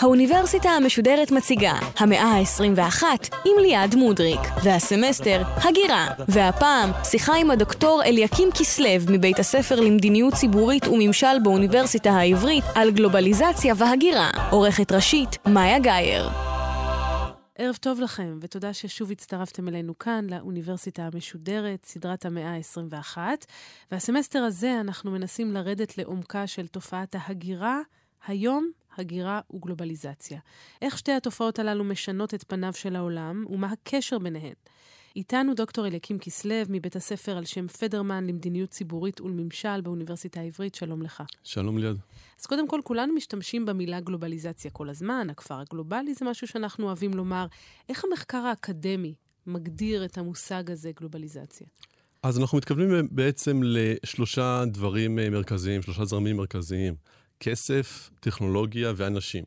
האוניברסיטה המשודרת מציגה המאה ה-21 עם ליעד מודריק, והסמסטר הגירה, והפעם שיחה עם הדוקטור אליקים כסלו מבית הספר למדיניות ציבורית וממשל באוניברסיטה העברית על גלובליזציה והגירה, עורכת ראשית מאיה גאייר. ערב טוב לכם, ותודה ששוב הצטרפתם אלינו כאן, לאוניברסיטה המשודרת, סדרת המאה ה-21. והסמסטר הזה אנחנו מנסים לרדת לעומקה של תופעת ההגירה, היום הגירה וגלובליזציה. איך שתי התופעות הללו משנות את פניו של העולם, ומה הקשר ביניהן. איתנו דוקטור אליקים כסלו מבית הספר על שם פדרמן למדיניות ציבורית ולממשל באוניברסיטה העברית, שלום לך. שלום ליד. אז קודם כל, כולנו משתמשים במילה גלובליזציה כל הזמן, הכפר הגלובלי זה משהו שאנחנו אוהבים לומר. איך המחקר האקדמי מגדיר את המושג הזה, גלובליזציה? אז אנחנו מתכוונים בעצם לשלושה דברים מרכזיים, שלושה זרמים מרכזיים. כסף, טכנולוגיה ואנשים.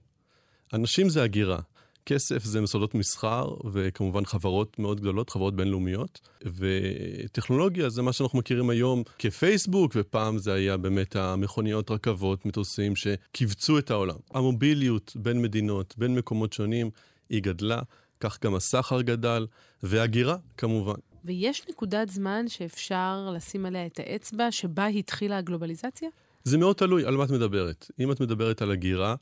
אנשים זה הגירה. כסף זה מסודות מסחר, וכמובן חברות מאוד גדולות, חברות בינלאומיות. וטכנולוגיה זה מה שאנחנו מכירים היום כפייסבוק, ופעם זה היה באמת המכוניות, רכבות, מטוסים שכיווצו את העולם. המוביליות בין מדינות, בין מקומות שונים, היא גדלה, כך גם הסחר גדל, והגירה כמובן. ויש נקודת זמן שאפשר לשים עליה את האצבע, שבה התחילה הגלובליזציה? זה מאוד תלוי על מה את מדברת. אם את מדברת על הגירה,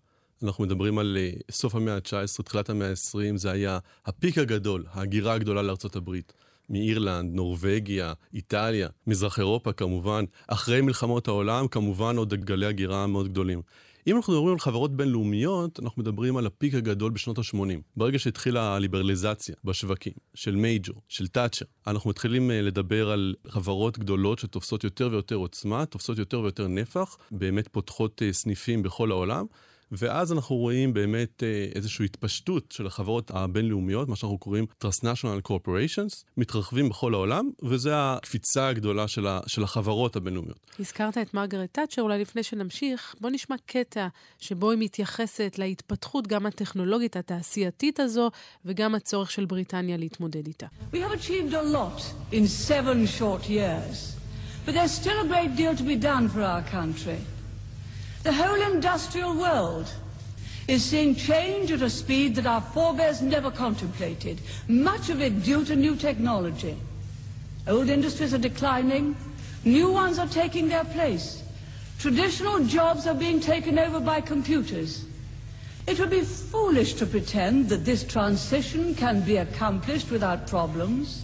אנחנו מדברים על uh, סוף המאה ה-19, תחילת המאה ה-20, זה היה הפיק הגדול, ההגירה הגדולה לארצות הברית. מאירלנד, נורבגיה, איטליה, מזרח אירופה כמובן. אחרי מלחמות העולם, כמובן עוד גלי הגירה מאוד גדולים. אם אנחנו מדברים על חברות בינלאומיות, אנחנו מדברים על הפיק הגדול בשנות ה-80. ברגע שהתחילה הליברליזציה בשווקים, של מייג'ור, של תאצ'ר, אנחנו מתחילים אה, לדבר על חברות גדולות שתופסות יותר ויותר עוצמה, תופסות יותר ויותר נפח, באמת פותחות אה, סניפים בכל העולם. ואז אנחנו רואים באמת אה, איזושהי התפשטות של החברות הבינלאומיות, מה שאנחנו קוראים Transnational Corporations, מתרחבים בכל העולם, וזו הקפיצה הגדולה של, ה, של החברות הבינלאומיות. הזכרת את מרגרט תאצ'ר, אולי לפני שנמשיך, בוא נשמע קטע שבו היא מתייחסת להתפתחות גם הטכנולוגית התעשייתית הזו, וגם הצורך של בריטניה להתמודד איתה. We have achieved a lot in seven short years, but there's still a great deal to be done for our country. The whole industrial world is seeing change at a speed that our forebears never contemplated, much of it due to new technology. Old industries are declining, new ones are taking their place. Traditional jobs are being taken over by computers. It would be foolish to pretend that this transition can be accomplished without problems.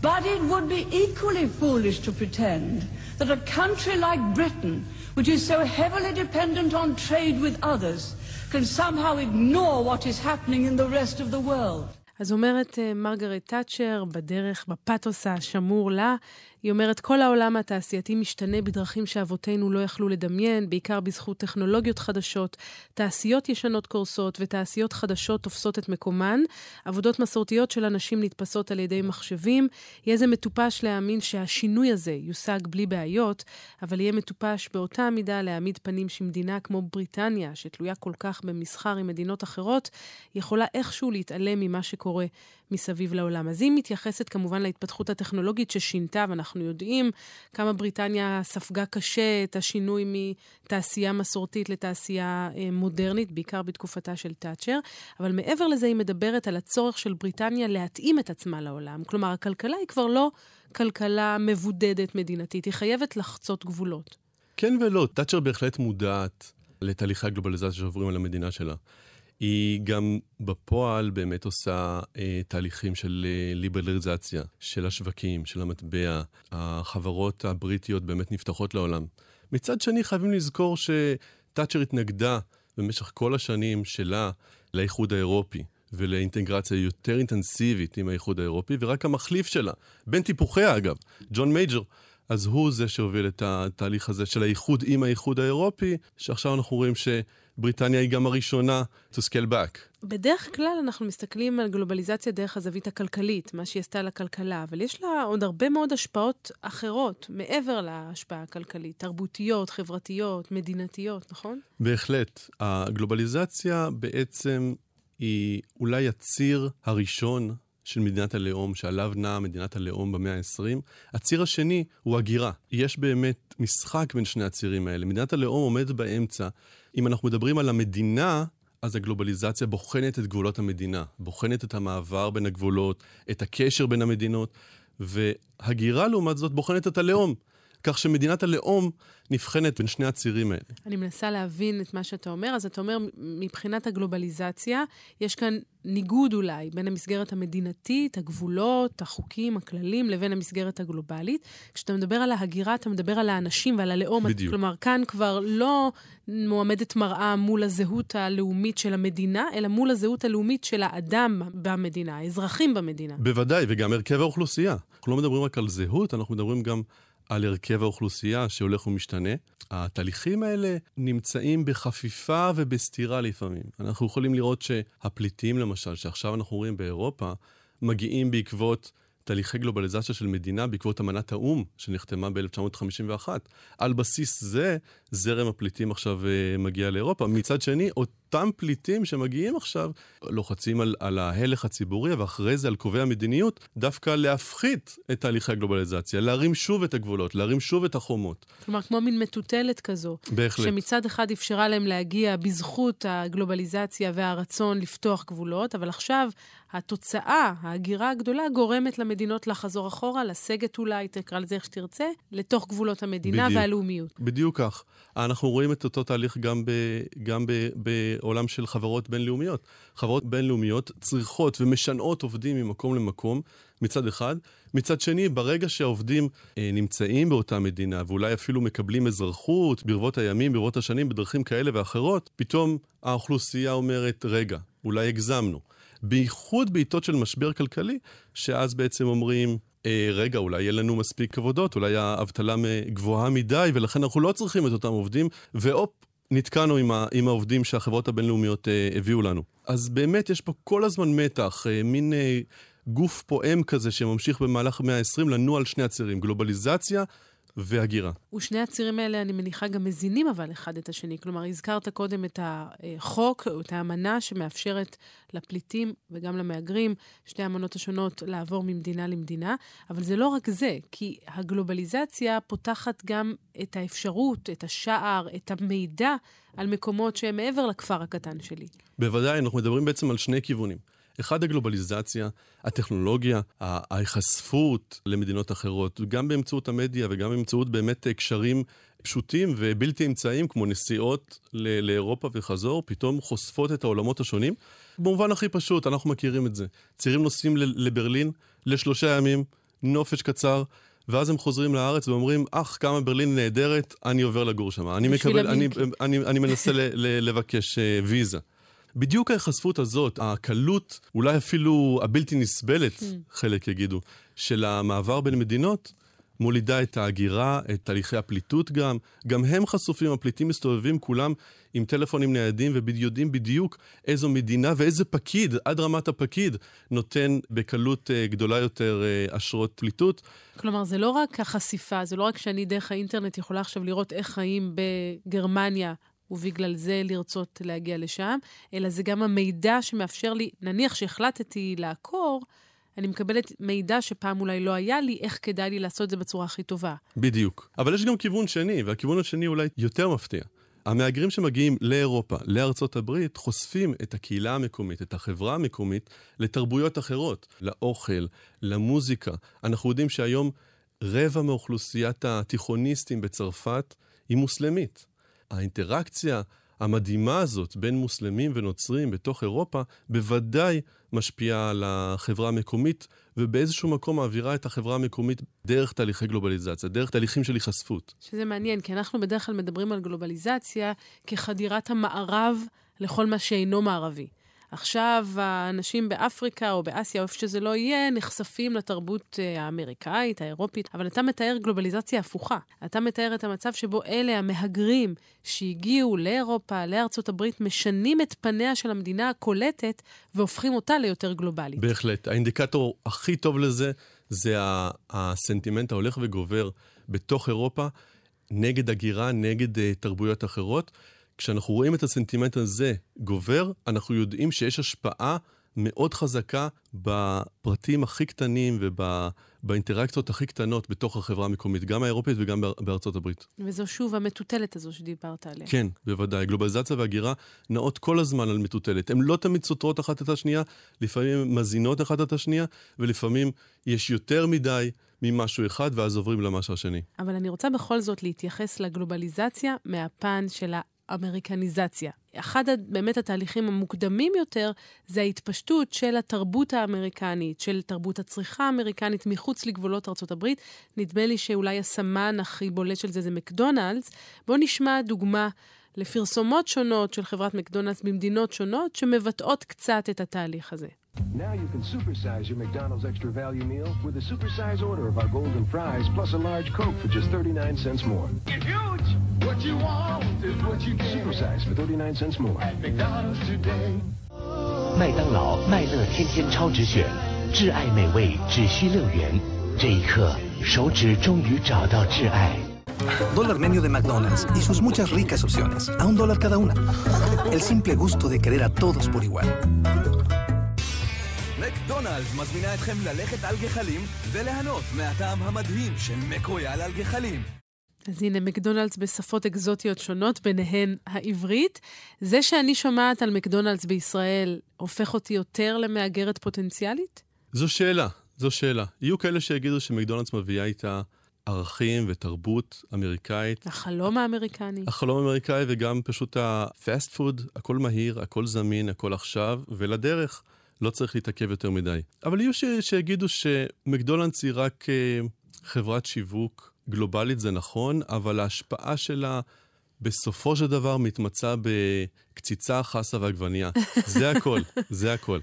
But it would be equally foolish to pretend that a country like Britain which is so heavily dependent on trade with others, can somehow ignore what is happening in the rest of the world. אז אומרת מרגרט תאצ'ר, בדרך, בפתוס השמור לה, היא אומרת, כל העולם התעשייתי משתנה בדרכים שאבותינו לא יכלו לדמיין, בעיקר בזכות טכנולוגיות חדשות, תעשיות ישנות קורסות ותעשיות חדשות תופסות את מקומן, עבודות מסורתיות של אנשים נתפסות על ידי מחשבים. יהיה זה מטופש להאמין שהשינוי הזה יושג בלי בעיות, אבל יהיה מטופש באותה מידה להעמיד פנים שמדינה כמו בריטניה, שתלויה כל כך במסחר עם מדינות אחרות, יכולה איכשהו להתעלם ממה שקורה מסביב לעולם. אז היא מתייחסת כמובן להתפתחות הטכנולוגית ששינתה, ואנחנו יודעים כמה בריטניה ספגה קשה את השינוי מתעשייה מסורתית לתעשייה אה, מודרנית, בעיקר בתקופתה של תאצ'ר. אבל מעבר לזה היא מדברת על הצורך של בריטניה להתאים את עצמה לעולם. כלומר, הכלכלה היא כבר לא כלכלה מבודדת מדינתית, היא חייבת לחצות גבולות. כן ולא, תאצ'ר בהחלט מודעת לתהליכי הגלובליזציה שעוברים על המדינה שלה. היא גם בפועל באמת עושה אה, תהליכים של אה, ליברליזציה, של השווקים, של המטבע. החברות הבריטיות באמת נפתחות לעולם. מצד שני, חייבים לזכור שתאצ'ר התנגדה במשך כל השנים שלה לאיחוד האירופי. ולאינטגרציה יותר אינטנסיבית עם האיחוד האירופי, ורק המחליף שלה, בין טיפוחיה אגב, ג'ון מייג'ר, אז הוא זה שהוביל את התהליך הזה של האיחוד עם האיחוד האירופי, שעכשיו אנחנו רואים שבריטניה היא גם הראשונה to scale back. בדרך כלל אנחנו מסתכלים על גלובליזציה דרך הזווית הכלכלית, מה שהיא עשתה לכלכלה, אבל יש לה עוד הרבה מאוד השפעות אחרות, מעבר להשפעה הכלכלית, תרבותיות, חברתיות, מדינתיות, נכון? בהחלט. הגלובליזציה בעצם היא אולי הציר הראשון של מדינת הלאום, שעליו נעה מדינת הלאום במאה ה-20. הציר השני הוא הגירה. יש באמת משחק בין שני הצירים האלה. מדינת הלאום עומדת באמצע. אם אנחנו מדברים על המדינה, אז הגלובליזציה בוחנת את גבולות המדינה, בוחנת את המעבר בין הגבולות, את הקשר בין המדינות, והגירה לעומת זאת בוחנת את הלאום. כך שמדינת הלאום נבחנת בין שני הצירים האלה. אני מנסה להבין את מה שאתה אומר. אז אתה אומר, מבחינת הגלובליזציה, יש כאן ניגוד אולי בין המסגרת המדינתית, הגבולות, החוקים, הכללים, לבין המסגרת הגלובלית. כשאתה מדבר על ההגירה, אתה מדבר על האנשים ועל הלאום. בדיוק. כלומר, כאן כבר לא מועמדת מראה מול הזהות הלאומית של המדינה, אלא מול הזהות הלאומית של האדם במדינה, האזרחים במדינה. בוודאי, וגם הרכב האוכלוסייה. אנחנו לא מדברים רק על זהות, אנחנו מדברים גם על הרכב האוכלוסייה שהולך ומשתנה. התהליכים האלה נמצאים בחפיפה ובסתירה לפעמים. אנחנו יכולים לראות שהפליטים, למשל, שעכשיו אנחנו רואים באירופה, מגיעים בעקבות תהליכי גלובליזציה של מדינה בעקבות אמנת האו"ם שנחתמה ב-1951. על בסיס זה, זרם הפליטים עכשיו uh, מגיע לאירופה. מצד שני, אותם פליטים שמגיעים עכשיו לוחצים על, על ההלך הציבורי, ואחרי זה על קובעי המדיניות, דווקא להפחית את תהליכי הגלובליזציה, להרים שוב את הגבולות, להרים שוב את החומות. כלומר, כמו מין מטוטלת כזו. בהחלט. שמצד אחד אפשרה להם להגיע בזכות הגלובליזציה והרצון לפתוח גבולות, אבל עכשיו התוצאה, ההגירה הגדולה, גורמת למדינות לחזור אחורה, לסגת אולי, תקרא לזה איך שתרצה, לתוך גבולות המדינה בדיוק. והלאומיות. בדיוק כך. אנחנו רואים את אותו תהליך גם, ב, גם ב, בעולם של חברות בינלאומיות. חברות בינלאומיות צריכות ומשנעות עובדים ממקום למקום, מצד אחד. מצד שני, ברגע שהעובדים אה, נמצאים באותה מדינה, ואולי אפילו מקבלים אזרחות ברבות הימים, ברבות השנים, בדרכים כאלה ואחרות, פתאום האוכלוסייה אומרת, רגע, אולי הגזמנו. בייחוד בעיתות של משבר כלכלי, שאז בעצם אומרים, אה, רגע, אולי יהיה לנו מספיק עבודות, אולי האבטלה גבוהה מדי, ולכן אנחנו לא צריכים את אותם עובדים, והופ, נתקענו עם, ה, עם העובדים שהחברות הבינלאומיות אה, הביאו לנו. אז באמת יש פה כל הזמן מתח, אה, מין אה, גוף פועם כזה שממשיך במהלך המאה ה-20 לנוע על שני הצירים, גלובליזציה והגירה. ושני הצירים האלה, אני מניחה, גם מזינים אבל אחד את השני. כלומר, הזכרת קודם את החוק, או את האמנה שמאפשרת לפליטים וגם למהגרים, שתי האמנות השונות, לעבור ממדינה למדינה, אבל זה לא רק זה, כי הגלובליזציה פותחת גם את האפשרות, את השער, את המידע על מקומות שהם מעבר לכפר הקטן שלי. בוודאי, אנחנו מדברים בעצם על שני כיוונים. אחד, הגלובליזציה, הטכנולוגיה, ההיחשפות למדינות אחרות, גם באמצעות המדיה וגם באמצעות באמת קשרים פשוטים ובלתי אמצעיים, כמו נסיעות לאירופה וחזור, פתאום חושפות את העולמות השונים. במובן הכי פשוט, אנחנו מכירים את זה. צעירים נוסעים לברלין לשלושה ימים, נופש קצר, ואז הם חוזרים לארץ ואומרים, אך, כמה ברלין נהדרת, אני עובר לגור שם. אני, מקבל, אני, אני, אני מנסה ל, ל, לבקש uh, ויזה. בדיוק ההיחשפות הזאת, הקלות, אולי אפילו הבלתי נסבלת, mm. חלק יגידו, של המעבר בין מדינות, מולידה את ההגירה, את תהליכי הפליטות גם. גם הם חשופים, הפליטים מסתובבים כולם עם טלפונים ניידים ויודעים בדיוק איזו מדינה ואיזה פקיד, עד רמת הפקיד, נותן בקלות uh, גדולה יותר uh, אשרות פליטות. כלומר, זה לא רק החשיפה, זה לא רק שאני דרך האינטרנט יכולה עכשיו לראות איך חיים בגרמניה ובגלל זה לרצות להגיע לשם, אלא זה גם המידע שמאפשר לי, נניח שהחלטתי לעקור, אני מקבלת מידע שפעם אולי לא היה לי, איך כדאי לי לעשות את זה בצורה הכי טובה. בדיוק. אבל יש גם כיוון שני, והכיוון השני אולי יותר מפתיע. המהגרים שמגיעים לאירופה, לארצות הברית, חושפים את הקהילה המקומית, את החברה המקומית, לתרבויות אחרות, לאוכל, למוזיקה. אנחנו יודעים שהיום רבע מאוכלוסיית התיכוניסטים בצרפת היא מוסלמית. האינטראקציה המדהימה הזאת בין מוסלמים ונוצרים בתוך אירופה בוודאי משפיעה על החברה המקומית, ובאיזשהו מקום מעבירה את החברה המקומית דרך תהליכי גלובליזציה, דרך תהליכים של היחשפות. שזה מעניין, כי אנחנו בדרך כלל מדברים על גלובליזציה כחדירת המערב לכל מה שאינו מערבי. עכשיו האנשים באפריקה או באסיה, או איפה שזה לא יהיה, נחשפים לתרבות אה, האמריקאית, האירופית, אבל אתה מתאר גלובליזציה הפוכה. אתה מתאר את המצב שבו אלה המהגרים שהגיעו לאירופה, לארצות הברית, משנים את פניה של המדינה הקולטת והופכים אותה ליותר גלובלית. בהחלט. האינדיקטור הכי טוב לזה זה הסנטימנט ההולך וגובר בתוך אירופה נגד הגירה, נגד uh, תרבויות אחרות. כשאנחנו רואים את הסנטימנט הזה גובר, אנחנו יודעים שיש השפעה מאוד חזקה בפרטים הכי קטנים ובאינטראקציות הכי קטנות בתוך החברה המקומית, גם האירופית וגם בארצות הברית. וזו שוב המטוטלת הזו שדיברת עליה. כן, בוודאי. גלובליזציה והגירה נעות כל הזמן על מטוטלת. הן לא תמיד סותרות אחת את השנייה, לפעמים מזינות אחת את השנייה, ולפעמים יש יותר מדי ממשהו אחד, ואז עוברים למשהו השני. אבל אני רוצה בכל זאת להתייחס לגלובליזציה מהפן של האמריקניזציה. אחד באמת התהליכים המוקדמים יותר זה ההתפשטות של התרבות האמריקנית, של תרבות הצריכה האמריקנית מחוץ לגבולות ארצות הברית. נדמה לי שאולי הסמן הכי בולט של זה זה מקדונלדס. בואו נשמע דוגמה לפרסומות שונות של חברת מקדונלדס במדינות שונות שמבטאות קצת את התהליך הזה. Now you can supersize your McDonald's extra value meal with a supersize order of our golden fries plus a large Coke for just 39 cents more. Get huge! What you want is what you get. Supersize for 39 cents more. At McDonald's today. 麦当劳麦乐天天超值选，挚爱美味只需六元。这一刻，手指终于找到挚爱。Dólar menú de McDonald's y sus muchas ricas opciones, a un dólar cada una. El simple gusto de querer a todos por igual. מקדונלדס מזמינה אתכם ללכת על גחלים וליהנות מהטעם המדהים של מקרויאל על גחלים. אז הנה, מקדונלדס בשפות אקזוטיות שונות, ביניהן העברית. זה שאני שומעת על מקדונלדס בישראל הופך אותי יותר למהגרת פוטנציאלית? זו שאלה, זו שאלה. יהיו כאלה שיגידו שמקדונלדס מביאה איתה ערכים ותרבות אמריקאית. החלום האמריקני. החלום האמריקאי וגם פשוט הפסט פוד, הכל מהיר, הכל זמין, הכל עכשיו, ולדרך. לא צריך להתעכב יותר מדי. אבל יהיו ש... שיגידו שמקדונלדס היא רק uh, חברת שיווק גלובלית, זה נכון, אבל ההשפעה שלה בסופו של דבר מתמצה בקציצה, חסה ועגבנייה. זה הכל, זה הכל.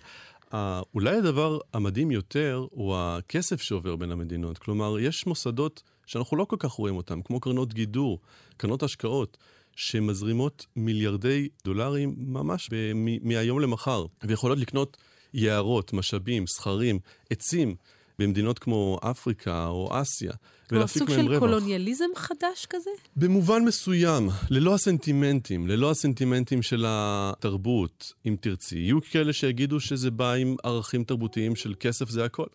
אולי הדבר המדהים יותר הוא הכסף שעובר בין המדינות. כלומר, יש מוסדות שאנחנו לא כל כך רואים אותם, כמו קרנות גידור, קרנות השקעות. שמזרימות מיליארדי דולרים ממש ב- מ- מהיום למחר, ויכולות לקנות יערות, משאבים, סכרים, עצים. במדינות כמו אפריקה או אסיה, ולהפיק מהם רווח. סוג של קולוניאליזם חדש כזה? במובן מסוים, ללא הסנטימנטים, ללא הסנטימנטים של התרבות, אם תרצי. יהיו כאלה שיגידו שזה בא עם ערכים תרבותיים של כסף זה הכל.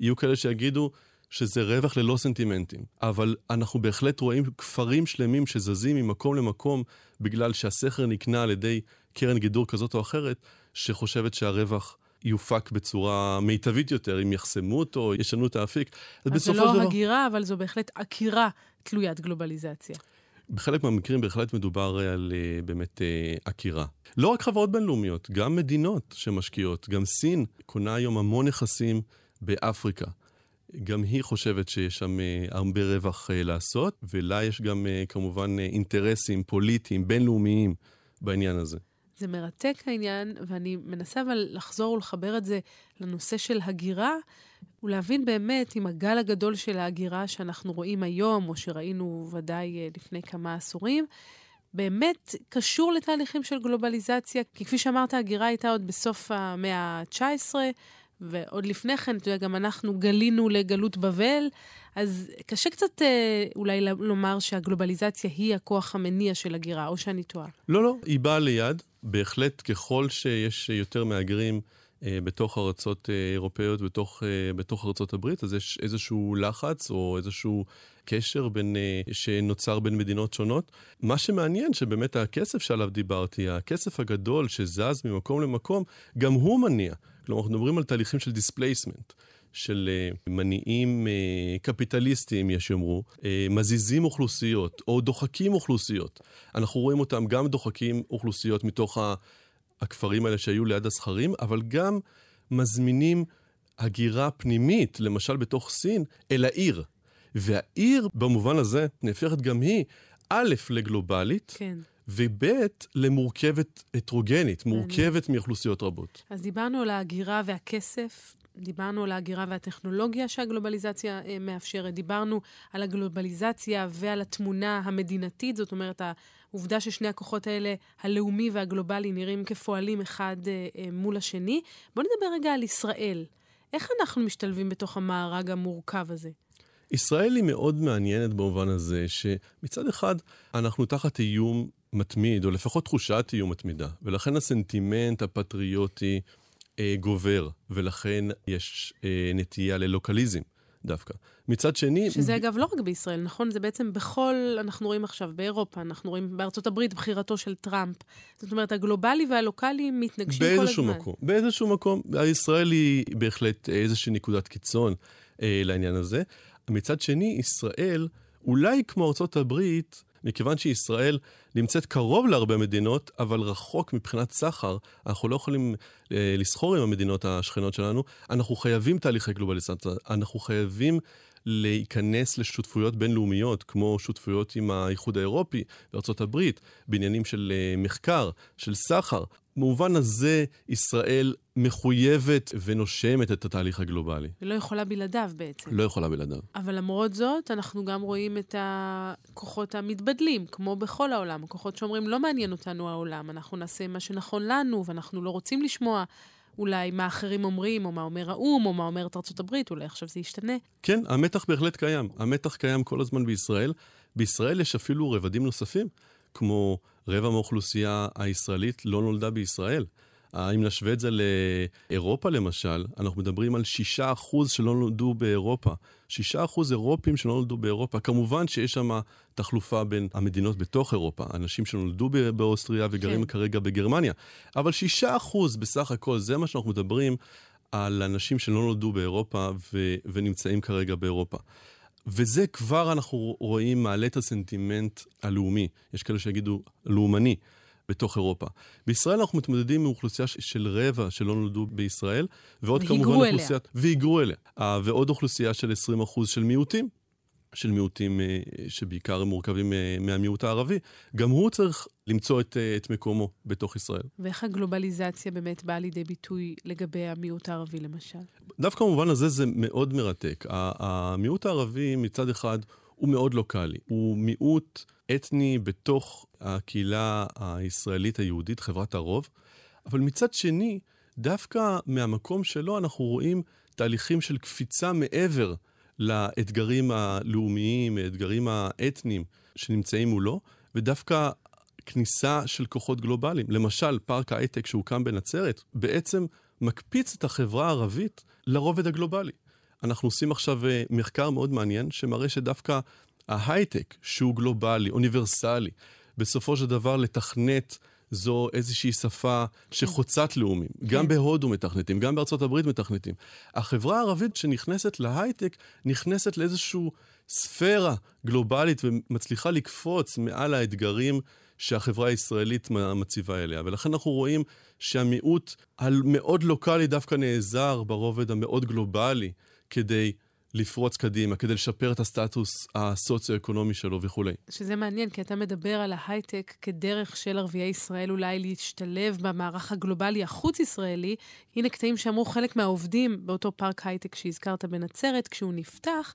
יהיו כאלה שיגידו שזה רווח ללא סנטימנטים. אבל אנחנו בהחלט רואים כפרים שלמים שזזים ממקום למקום בגלל שהסכר נקנה על ידי קרן גידור כזאת או אחרת, שחושבת שהרווח... יופק בצורה מיטבית יותר, אם יחסמו אותו, ישנו את האפיק. אז זה לא דבר... הגירה, אבל זו בהחלט עקירה תלוית גלובליזציה. בחלק מהמקרים בהחלט מדובר על uh, באמת uh, עקירה. לא רק חברות בינלאומיות, גם מדינות שמשקיעות. גם סין קונה היום המון נכסים באפריקה. גם היא חושבת שיש שם הרבה רווח לעשות, ולה יש גם כמובן אינטרסים פוליטיים, בינלאומיים בעניין הזה. זה מרתק העניין, ואני מנסה אבל לחזור ולחבר את זה לנושא של הגירה, ולהבין באמת אם הגל הגדול של ההגירה שאנחנו רואים היום, או שראינו ודאי אה, לפני כמה עשורים, באמת קשור לתהליכים של גלובליזציה, כי כפי שאמרת, ההגירה הייתה עוד בסוף המאה ה-19, ועוד לפני כן, אתה יודע, גם אנחנו גלינו לגלות בבל, אז קשה קצת אה, אולי לומר שהגלובליזציה היא הכוח המניע של הגירה, או שאני טועה. לא, לא, היא באה ליד. בהחלט, ככל שיש יותר מהגרים אה, בתוך ארצות אה, אירופאיות, בתוך, אה, בתוך ארצות הברית, אז יש איזשהו לחץ או איזשהו קשר בין, אה, שנוצר בין מדינות שונות. מה שמעניין, שבאמת הכסף שעליו דיברתי, הכסף הגדול שזז ממקום למקום, גם הוא מניע. כלומר, אנחנו מדברים על תהליכים של displacement. של אה, מניעים אה, קפיטליסטיים, יש יאמרו, אה, מזיזים אוכלוסיות או דוחקים אוכלוסיות. אנחנו רואים אותם גם דוחקים אוכלוסיות מתוך הכפרים האלה שהיו ליד הסכרים, אבל גם מזמינים הגירה פנימית, למשל בתוך סין, אל העיר. והעיר, במובן הזה, נהפכת גם היא, א', לגלובלית, כן. וב' למורכבת הטרוגנית, מורכבת מאוכלוסיות רבות. אז דיברנו על ההגירה והכסף, דיברנו על ההגירה והטכנולוגיה שהגלובליזציה אה, מאפשרת, דיברנו על הגלובליזציה ועל התמונה המדינתית, זאת אומרת, העובדה ששני הכוחות האלה, הלאומי והגלובלי, נראים כפועלים אחד אה, אה, מול השני. בואו נדבר רגע על ישראל. איך אנחנו משתלבים בתוך המארג המורכב הזה? ישראל היא מאוד מעניינת במובן הזה שמצד אחד אנחנו תחת איום מתמיד, או לפחות תחושת איום מתמידה, ולכן הסנטימנט הפטריוטי אה, גובר, ולכן יש אה, נטייה ללוקליזם. דווקא. מצד שני... שזה אגב לא רק בישראל, נכון? זה בעצם בכל, אנחנו רואים עכשיו באירופה, אנחנו רואים בארצות הברית בחירתו של טראמפ. זאת אומרת, הגלובלי והלוקאלי מתנגשים כל הזמן. באיזשהו מקום. באיזשהו מקום. ישראל היא בהחלט איזושהי נקודת קיצון אה, לעניין הזה. מצד שני, ישראל, אולי כמו ארצות הברית, מכיוון שישראל נמצאת קרוב להרבה מדינות, אבל רחוק מבחינת סחר, אנחנו לא יכולים אה, לסחור עם המדינות השכנות שלנו, אנחנו חייבים תהליכי גלובליזציה, אנחנו חייבים להיכנס לשותפויות בינלאומיות, כמו שותפויות עם האיחוד האירופי בארה"ב, בעניינים של אה, מחקר, של סחר. במובן הזה, ישראל מחויבת ונושמת את התהליך הגלובלי. ולא יכולה בלעדיו בעצם. לא יכולה בלעדיו. אבל למרות זאת, אנחנו גם רואים את הכוחות המתבדלים, כמו בכל העולם. הכוחות שאומרים, לא מעניין אותנו העולם, אנחנו נעשה מה שנכון לנו, ואנחנו לא רוצים לשמוע אולי מה אחרים אומרים, או מה אומר האו"ם, או מה אומרת ארצות הברית, אולי עכשיו זה ישתנה. כן, המתח בהחלט קיים. המתח קיים כל הזמן בישראל. בישראל יש אפילו רבדים נוספים, כמו רבע מהאוכלוסייה הישראלית לא נולדה בישראל. אם נשווה את זה לאירופה למשל, אנחנו מדברים על 6% שלא נולדו באירופה. 6% אירופים שלא נולדו באירופה. כמובן שיש שם תחלופה בין המדינות בתוך אירופה, אנשים שנולדו באוסטריה וגרים כן. כרגע בגרמניה. אבל 6% בסך הכל, זה מה שאנחנו מדברים על אנשים שלא נולדו באירופה ו- ונמצאים כרגע באירופה. וזה כבר אנחנו רואים מעלה את הסנטימנט הלאומי, יש כאלה שיגידו לאומני, בתוך אירופה. בישראל אנחנו מתמודדים עם אוכלוסייה של רבע שלא נולדו בישראל, ועוד כמובן אוכלוסיית... והיגרו אליה. ועוד אוכלוסייה של 20% של מיעוטים, של מיעוטים אה, שבעיקר מורכבים אה, מהמיעוט הערבי, גם הוא צריך למצוא את, אה, את מקומו בתוך ישראל. ואיך הגלובליזציה באמת באה לידי ביטוי לגבי המיעוט הערבי למשל? דווקא במובן הזה זה מאוד מרתק. המיעוט הערבי מצד אחד הוא מאוד לוקאלי. הוא מיעוט אתני בתוך הקהילה הישראלית היהודית, חברת הרוב, אבל מצד שני, דווקא מהמקום שלו אנחנו רואים תהליכים של קפיצה מעבר לאתגרים הלאומיים, האתגרים האתניים שנמצאים מולו, ודווקא כניסה של כוחות גלובליים. למשל, פארק ההייטק שהוקם בנצרת, בעצם מקפיץ את החברה הערבית לרובד הגלובלי. אנחנו עושים עכשיו אה, מחקר מאוד מעניין שמראה שדווקא ההייטק, שהוא גלובלי, אוניברסלי, בסופו של דבר לתכנת זו איזושהי שפה שחוצת לאומים. כן. גם בהודו מתכנתים, גם בארצות הברית מתכנתים. החברה הערבית שנכנסת להייטק, נכנסת לאיזושהי ספירה גלובלית ומצליחה לקפוץ מעל האתגרים שהחברה הישראלית מציבה אליה. ולכן אנחנו רואים שהמיעוט המאוד לוקאלי דווקא נעזר ברובד המאוד גלובלי כדי לפרוץ קדימה, כדי לשפר את הסטטוס הסוציו-אקונומי שלו וכולי. שזה מעניין, כי אתה מדבר על ההייטק כדרך של ערביי ישראל אולי להשתלב במערך הגלובלי החוץ-ישראלי. הנה קטעים שאמרו חלק מהעובדים באותו פארק הייטק שהזכרת בנצרת, כשהוא נפתח,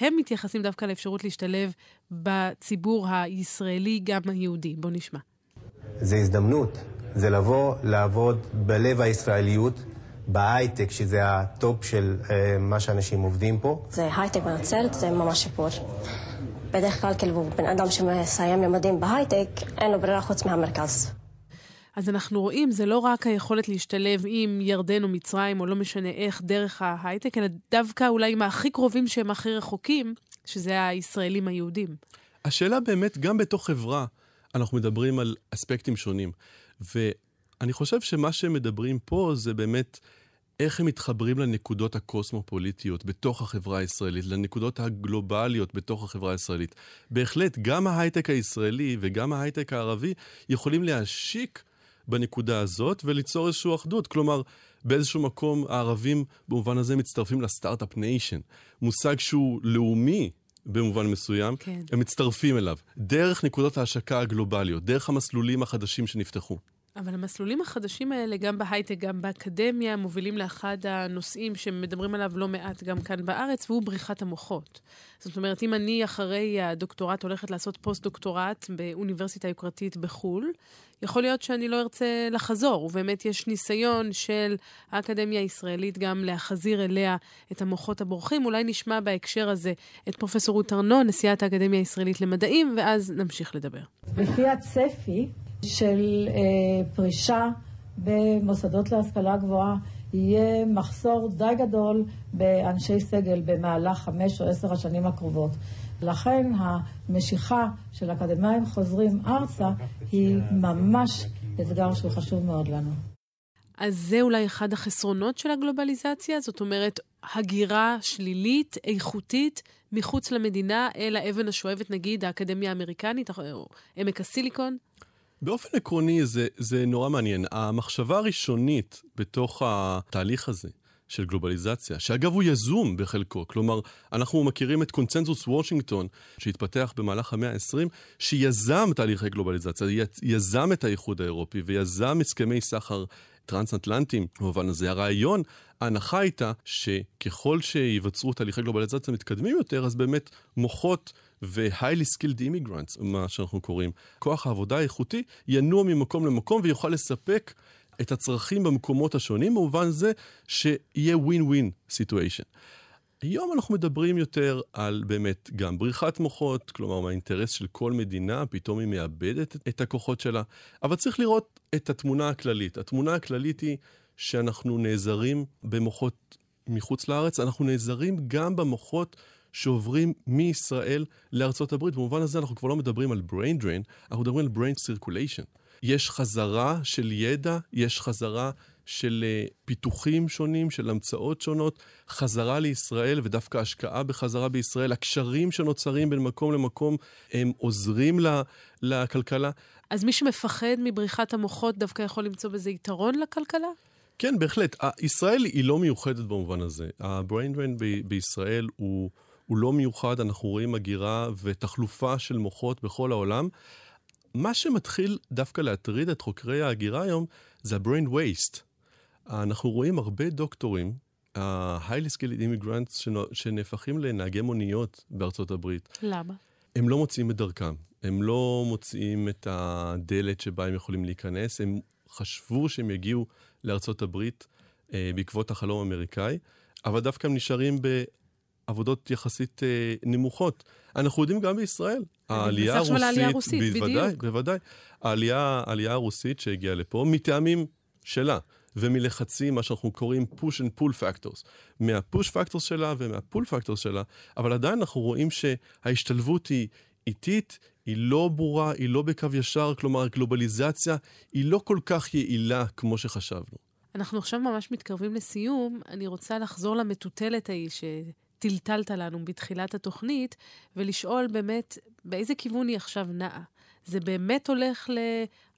הם מתייחסים דווקא לאפשרות להשתלב בציבור הישראלי, גם היהודי. בוא נשמע. זה הזדמנות, זה לבוא לעבוד בלב הישראליות. בהייטק, שזה ה top של אה, מה שאנשים עובדים פה. זה הייטק בנצרת, זה ממש שיפור. בדרך כלל, כאילו, בן אדם שמסיים לימודים בהייטק, אין לו ברירה חוץ מהמרכז. אז אנחנו רואים, זה לא רק היכולת להשתלב עם ירדן או מצרים, או לא משנה איך, דרך ההייטק, אלא דווקא אולי עם הכי קרובים שהם הכי רחוקים, שזה הישראלים היהודים. השאלה באמת, גם בתוך חברה, אנחנו מדברים על אספקטים שונים. ו... אני חושב שמה שהם מדברים פה זה באמת איך הם מתחברים לנקודות הקוסמופוליטיות בתוך החברה הישראלית, לנקודות הגלובליות בתוך החברה הישראלית. בהחלט, גם ההייטק הישראלי וגם ההייטק הערבי יכולים להשיק בנקודה הזאת וליצור איזושהי אחדות. כלומר, באיזשהו מקום הערבים במובן הזה מצטרפים ל start-up nation. מושג שהוא לאומי במובן מסוים, כן. הם מצטרפים אליו. דרך נקודות ההשקה הגלובליות, דרך המסלולים החדשים שנפתחו. אבל המסלולים החדשים האלה, גם בהייטק, גם באקדמיה, מובילים לאחד הנושאים שמדברים עליו לא מעט גם כאן בארץ, והוא בריחת המוחות. זאת אומרת, אם אני אחרי הדוקטורט הולכת לעשות פוסט-דוקטורט באוניברסיטה יוקרתית בחו"ל, יכול להיות שאני לא ארצה לחזור, ובאמת יש ניסיון של האקדמיה הישראלית גם להחזיר אליה את המוחות הבורחים. אולי נשמע בהקשר הזה את פרופ' רות ארנון, נשיאת האקדמיה הישראלית למדעים, ואז נמשיך לדבר. לפי הצפי, של אה, פרישה במוסדות להשכלה גבוהה יהיה מחסור די גדול באנשי סגל במהלך חמש או עשר השנים הקרובות. לכן המשיכה של אקדמאים חוזרים ארצה היא ממש אתגר שהוא חשוב מאוד לנו. אז זה אולי אחד החסרונות של הגלובליזציה? זאת אומרת, הגירה שלילית, איכותית, מחוץ למדינה, אל האבן השואבת, נגיד, האקדמיה האמריקנית, או עמק הסיליקון? באופן עקרוני זה, זה נורא מעניין. המחשבה הראשונית בתוך התהליך הזה של גלובליזציה, שאגב הוא יזום בחלקו, כלומר, אנחנו מכירים את קונצנזוס וושינגטון, שהתפתח במהלך המאה ה-20, שיזם תהליכי גלובליזציה, יזם את האיחוד האירופי ויזם הסכמי סחר טרנס-אטלנטיים במובן הזה. הרעיון, ההנחה הייתה שככל שיווצרו תהליכי גלובליזציה מתקדמים יותר, אז באמת מוחות ו-highly skilled immigrants, מה שאנחנו קוראים, כוח העבודה האיכותי, ינוע ממקום למקום ויוכל לספק את הצרכים במקומות השונים, במובן זה שיהיה win-win situation. היום אנחנו מדברים יותר על באמת גם בריחת מוחות, כלומר מהאינטרס של כל מדינה, פתאום היא מאבדת את הכוחות שלה, אבל צריך לראות את התמונה הכללית. התמונה הכללית היא שאנחנו נעזרים במוחות מחוץ לארץ, אנחנו נעזרים גם במוחות שעוברים מישראל לארצות הברית. במובן הזה אנחנו כבר לא מדברים על brain drain, אנחנו מדברים על brain circulation. יש חזרה של ידע, יש חזרה של uh, פיתוחים שונים, של המצאות שונות, חזרה לישראל ודווקא השקעה בחזרה בישראל, הקשרים שנוצרים בין מקום למקום, הם עוזרים לה, לכלכלה. אז מי שמפחד מבריחת המוחות דווקא יכול למצוא בזה יתרון לכלכלה? כן, בהחלט. ישראל היא לא מיוחדת במובן הזה. drain ב- בישראל הוא... הוא לא מיוחד, אנחנו רואים הגירה ותחלופה של מוחות בכל העולם. מה שמתחיל דווקא להטריד את חוקרי ההגירה היום זה ה-brain waste. אנחנו רואים הרבה דוקטורים, ה-highly skilled immigrants שנהפכים לנהגי מוניות בארצות הברית. למה? הם לא מוצאים את דרכם, הם לא מוצאים את הדלת שבה הם יכולים להיכנס, הם חשבו שהם יגיעו לארצות הברית אה, בעקבות החלום האמריקאי, אבל דווקא הם נשארים עבודות יחסית אה, נמוכות. אנחנו יודעים גם בישראל, העלייה הרוסית, העלייה הרוסית, בוודאי, בדיוק. בוודאי. העלייה, העלייה הרוסית שהגיעה לפה, מטעמים שלה, ומלחצים, מה שאנחנו קוראים push and pull factors. מהpush factors שלה ומהpull factors שלה, אבל עדיין אנחנו רואים שההשתלבות היא איטית, היא לא ברורה, היא לא בקו ישר, כלומר גלובליזציה היא לא כל כך יעילה כמו שחשבנו. אנחנו עכשיו ממש מתקרבים לסיום. אני רוצה לחזור למטוטלת ההיא טלטלת לנו בתחילת התוכנית, ולשאול באמת באיזה כיוון היא עכשיו נעה. זה באמת הולך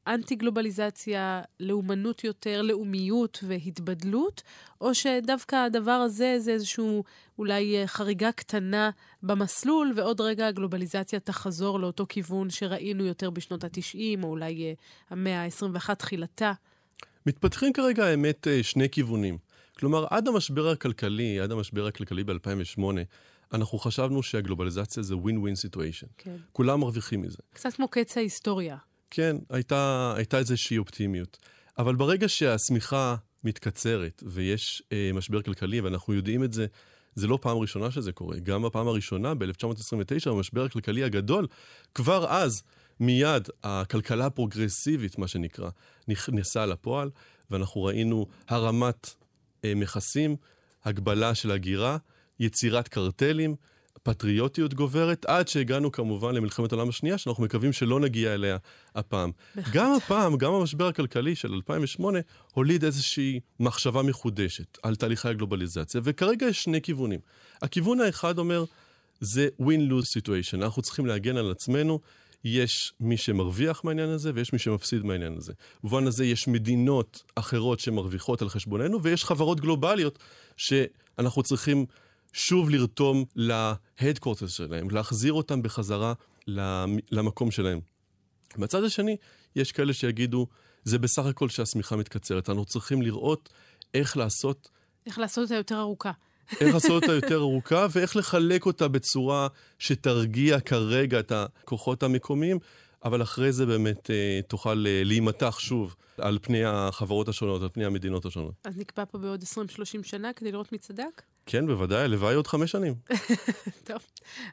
לאנטי-גלובליזציה, לאומנות יותר, לאומיות והתבדלות, או שדווקא הדבר הזה זה איזשהו אולי אה, חריגה קטנה במסלול, ועוד רגע הגלובליזציה תחזור לאותו כיוון שראינו יותר בשנות ה-90, או אולי אה, המאה ה-21 תחילתה? מתפתחים כרגע, האמת, אה, שני כיוונים. כלומר, עד המשבר הכלכלי, עד המשבר הכלכלי ב-2008, אנחנו חשבנו שהגלובליזציה זה win-win situation. כן. כולם מרוויחים מזה. קצת כמו קץ ההיסטוריה. כן, הייתה, הייתה איזושהי אופטימיות. אבל ברגע שהשמיכה מתקצרת ויש אה, משבר כלכלי, ואנחנו יודעים את זה, זה לא פעם ראשונה שזה קורה. גם בפעם הראשונה, ב-1929, במשבר הכלכלי הגדול, כבר אז, מיד, הכלכלה הפרוגרסיבית, מה שנקרא, נכנסה לפועל, ואנחנו ראינו הרמת מכסים, הגבלה של הגירה, יצירת קרטלים, פטריוטיות גוברת, עד שהגענו כמובן למלחמת העולם השנייה, שאנחנו מקווים שלא נגיע אליה הפעם. גם הפעם, גם המשבר הכלכלי של 2008, הוליד איזושהי מחשבה מחודשת על תהליכי הגלובליזציה, וכרגע יש שני כיוונים. הכיוון האחד אומר, זה win-lose situation, אנחנו צריכים להגן על עצמנו. יש מי שמרוויח מהעניין הזה ויש מי שמפסיד מהעניין הזה. במובן הזה יש מדינות אחרות שמרוויחות על חשבוננו ויש חברות גלובליות שאנחנו צריכים שוב לרתום להדקורטס שלהם, להחזיר אותם בחזרה למקום שלהם. מהצד השני, יש כאלה שיגידו, זה בסך הכל שהשמיכה מתקצרת. אנחנו צריכים לראות איך לעשות... איך לעשות אותה יותר ארוכה. איך לעשות אותה יותר ארוכה, ואיך לחלק אותה בצורה שתרגיע כרגע את הכוחות המקומיים, אבל אחרי זה באמת אה, תוכל אה, להימתח שוב על פני החברות השונות, על פני המדינות השונות. אז נקבע פה בעוד 20-30 שנה כדי לראות מי צדק? כן, בוודאי, הלוואי עוד חמש שנים. טוב,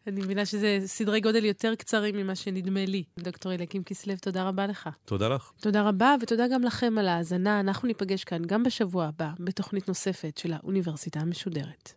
אני מבינה שזה סדרי גודל יותר קצרים ממה שנדמה לי. דוקטור אליקים כסלו, תודה רבה לך. תודה לך. תודה רבה, ותודה גם לכם על ההאזנה. אנחנו ניפגש כאן גם בשבוע הבא, בתוכנית נוספת של האוניברסיטה המשודרת.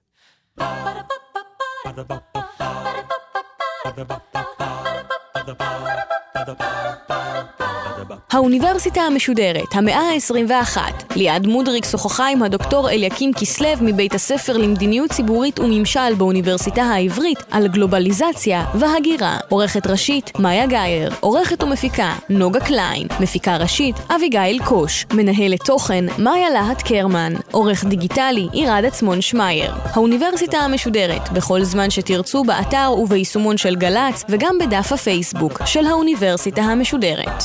האוניברסיטה המשודרת, המאה ה-21. ליעד מודריק שוחחה עם הדוקטור אליקים כסלו מבית הספר למדיניות ציבורית וממשל באוניברסיטה העברית על גלובליזציה והגירה. עורכת ראשית, מאיה גאייר. עורכת ומפיקה, נוגה קליין. מפיקה ראשית, אביגיל קוש. מנהלת תוכן, מאיה להט קרמן. עורך דיגיטלי, עירד עצמון שמייר. האוניברסיטה המשודרת, בכל זמן שתרצו באתר וביישומון של גל"צ, וגם בדף הפייסבוק של האוניברסיטה המשודרת.